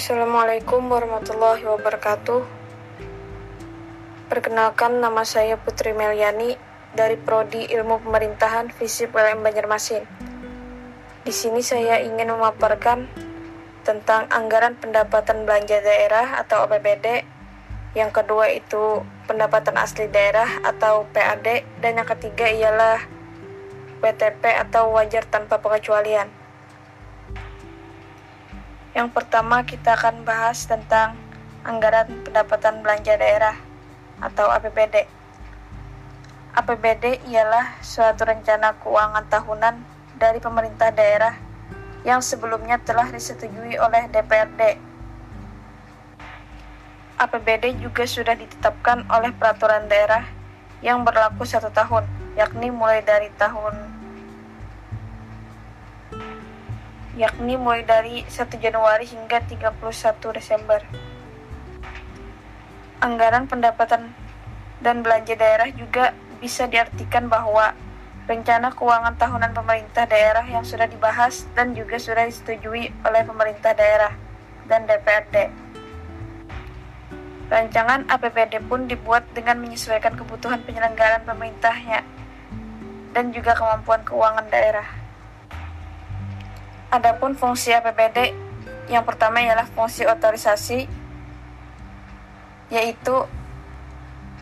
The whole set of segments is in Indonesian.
Assalamualaikum warahmatullahi wabarakatuh. Perkenalkan nama saya Putri Meliani dari Prodi Ilmu Pemerintahan Visip ULM Banjarmasin. Di sini saya ingin memaparkan tentang anggaran pendapatan belanja daerah atau APBD. Yang kedua itu pendapatan asli daerah atau PAD dan yang ketiga ialah WTP atau wajar tanpa pengecualian. Yang pertama kita akan bahas tentang anggaran pendapatan belanja daerah atau APBD. APBD ialah suatu rencana keuangan tahunan dari pemerintah daerah yang sebelumnya telah disetujui oleh DPRD. APBD juga sudah ditetapkan oleh peraturan daerah yang berlaku satu tahun, yakni mulai dari tahun yakni mulai dari 1 Januari hingga 31 Desember. Anggaran pendapatan dan belanja daerah juga bisa diartikan bahwa rencana keuangan tahunan pemerintah daerah yang sudah dibahas dan juga sudah disetujui oleh pemerintah daerah dan DPRD. Rancangan APBD pun dibuat dengan menyesuaikan kebutuhan penyelenggaraan pemerintahnya dan juga kemampuan keuangan daerah. Adapun fungsi APBD yang pertama ialah fungsi otorisasi yaitu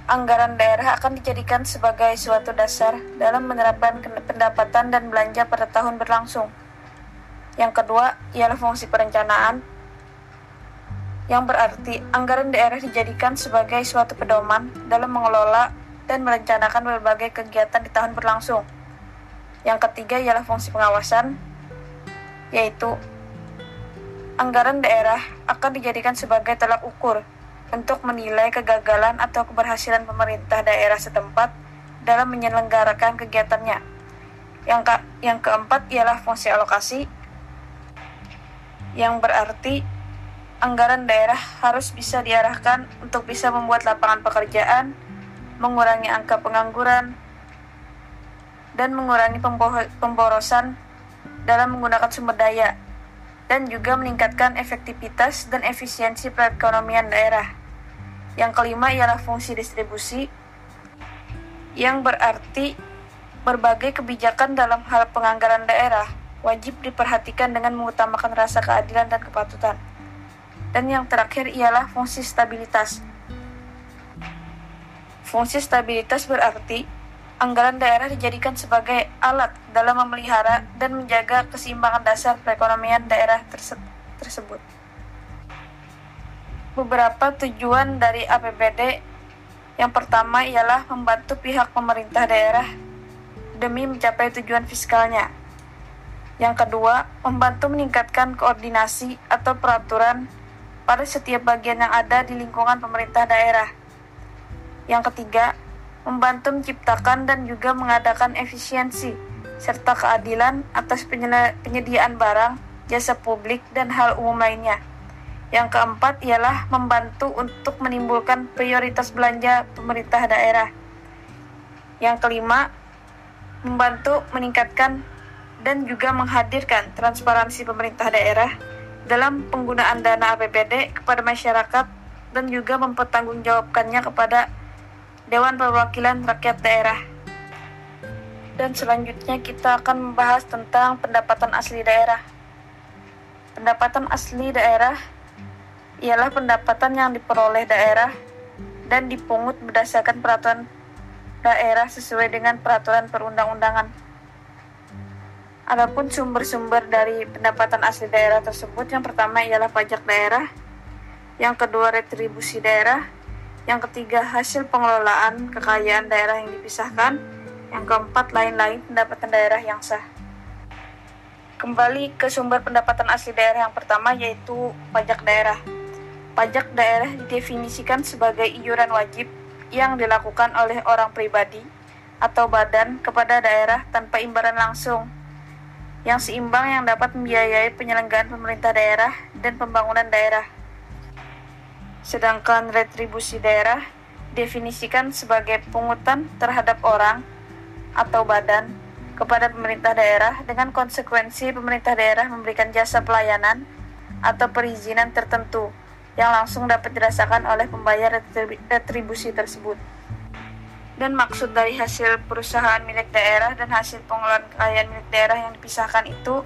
anggaran daerah akan dijadikan sebagai suatu dasar dalam menerapkan pendapatan dan belanja pada tahun berlangsung. Yang kedua ialah fungsi perencanaan yang berarti anggaran daerah dijadikan sebagai suatu pedoman dalam mengelola dan merencanakan berbagai kegiatan di tahun berlangsung. Yang ketiga ialah fungsi pengawasan yaitu anggaran daerah akan dijadikan sebagai tolak ukur untuk menilai kegagalan atau keberhasilan pemerintah daerah setempat dalam menyelenggarakan kegiatannya. Yang, ke yang keempat ialah fungsi alokasi, yang berarti anggaran daerah harus bisa diarahkan untuk bisa membuat lapangan pekerjaan, mengurangi angka pengangguran, dan mengurangi pemborosan dalam menggunakan sumber daya dan juga meningkatkan efektivitas dan efisiensi perekonomian daerah. Yang kelima ialah fungsi distribusi yang berarti berbagai kebijakan dalam hal penganggaran daerah wajib diperhatikan dengan mengutamakan rasa keadilan dan kepatutan. Dan yang terakhir ialah fungsi stabilitas. Fungsi stabilitas berarti anggaran daerah dijadikan sebagai alat dalam memelihara dan menjaga keseimbangan dasar perekonomian daerah terse tersebut. Beberapa tujuan dari APBD yang pertama ialah membantu pihak pemerintah daerah demi mencapai tujuan fiskalnya. Yang kedua, membantu meningkatkan koordinasi atau peraturan pada setiap bagian yang ada di lingkungan pemerintah daerah. Yang ketiga, membantu menciptakan dan juga mengadakan efisiensi serta keadilan atas penyediaan barang, jasa publik, dan hal umum lainnya. Yang keempat ialah membantu untuk menimbulkan prioritas belanja pemerintah daerah. Yang kelima, membantu meningkatkan dan juga menghadirkan transparansi pemerintah daerah dalam penggunaan dana APBD kepada masyarakat dan juga mempertanggungjawabkannya kepada Dewan Perwakilan Rakyat Daerah. Dan selanjutnya kita akan membahas tentang pendapatan asli daerah. Pendapatan asli daerah ialah pendapatan yang diperoleh daerah dan dipungut berdasarkan peraturan daerah sesuai dengan peraturan perundang-undangan. Adapun sumber-sumber dari pendapatan asli daerah tersebut yang pertama ialah pajak daerah, yang kedua retribusi daerah, yang ketiga, hasil pengelolaan kekayaan daerah yang dipisahkan. Yang keempat, lain-lain pendapatan daerah yang sah. Kembali ke sumber pendapatan asli daerah yang pertama yaitu pajak daerah. Pajak daerah didefinisikan sebagai iuran wajib yang dilakukan oleh orang pribadi atau badan kepada daerah tanpa imbalan langsung yang seimbang yang dapat membiayai penyelenggaraan pemerintah daerah dan pembangunan daerah. Sedangkan retribusi daerah definisikan sebagai pungutan terhadap orang atau badan kepada pemerintah daerah dengan konsekuensi pemerintah daerah memberikan jasa pelayanan atau perizinan tertentu yang langsung dapat dirasakan oleh pembayar retribusi tersebut. Dan maksud dari hasil perusahaan milik daerah dan hasil pengelolaan kekayaan milik daerah yang dipisahkan itu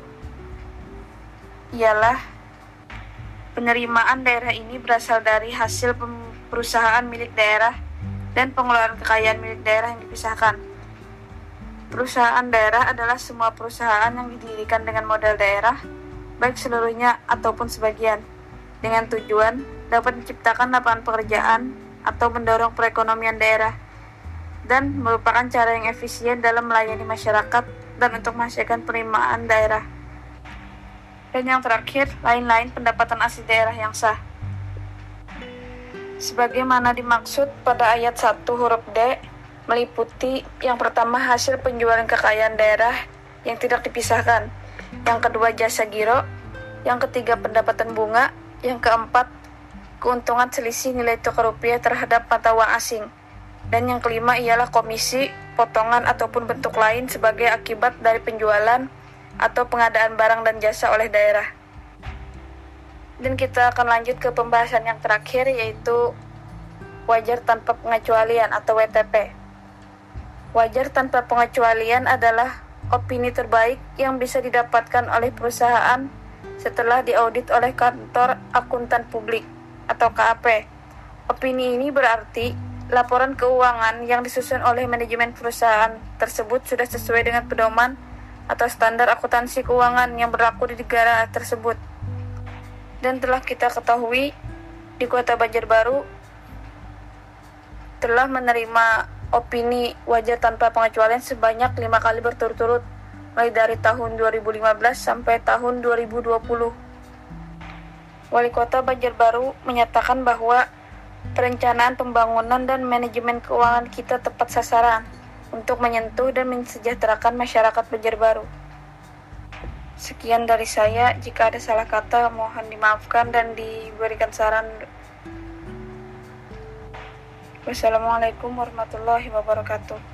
ialah penerimaan daerah ini berasal dari hasil perusahaan milik daerah dan pengelolaan kekayaan milik daerah yang dipisahkan. Perusahaan daerah adalah semua perusahaan yang didirikan dengan modal daerah, baik seluruhnya ataupun sebagian dengan tujuan dapat menciptakan lapangan pekerjaan atau mendorong perekonomian daerah dan merupakan cara yang efisien dalam melayani masyarakat dan untuk menghasilkan penerimaan daerah. Dan yang terakhir, lain-lain pendapatan asli daerah yang sah. Sebagaimana dimaksud pada ayat 1 huruf D, meliputi yang pertama hasil penjualan kekayaan daerah yang tidak dipisahkan, yang kedua jasa giro, yang ketiga pendapatan bunga, yang keempat, keuntungan selisih nilai tukar rupiah terhadap mata uang asing. Dan yang kelima ialah komisi, potongan ataupun bentuk lain sebagai akibat dari penjualan atau pengadaan barang dan jasa oleh daerah. Dan kita akan lanjut ke pembahasan yang terakhir yaitu wajar tanpa pengecualian atau WTP. Wajar tanpa pengecualian adalah opini terbaik yang bisa didapatkan oleh perusahaan setelah diaudit oleh kantor akuntan publik atau KAP. Opini ini berarti laporan keuangan yang disusun oleh manajemen perusahaan tersebut sudah sesuai dengan pedoman atau standar akuntansi keuangan yang berlaku di negara tersebut. Dan telah kita ketahui di Kota Banjarbaru telah menerima opini wajar tanpa pengecualian sebanyak lima kali berturut-turut mulai dari tahun 2015 sampai tahun 2020. Wali Kota Banjarbaru menyatakan bahwa perencanaan pembangunan dan manajemen keuangan kita tepat sasaran untuk menyentuh dan mensejahterakan masyarakat Banjarbaru. Sekian dari saya, jika ada salah kata mohon dimaafkan dan diberikan saran. Wassalamualaikum warahmatullahi wabarakatuh.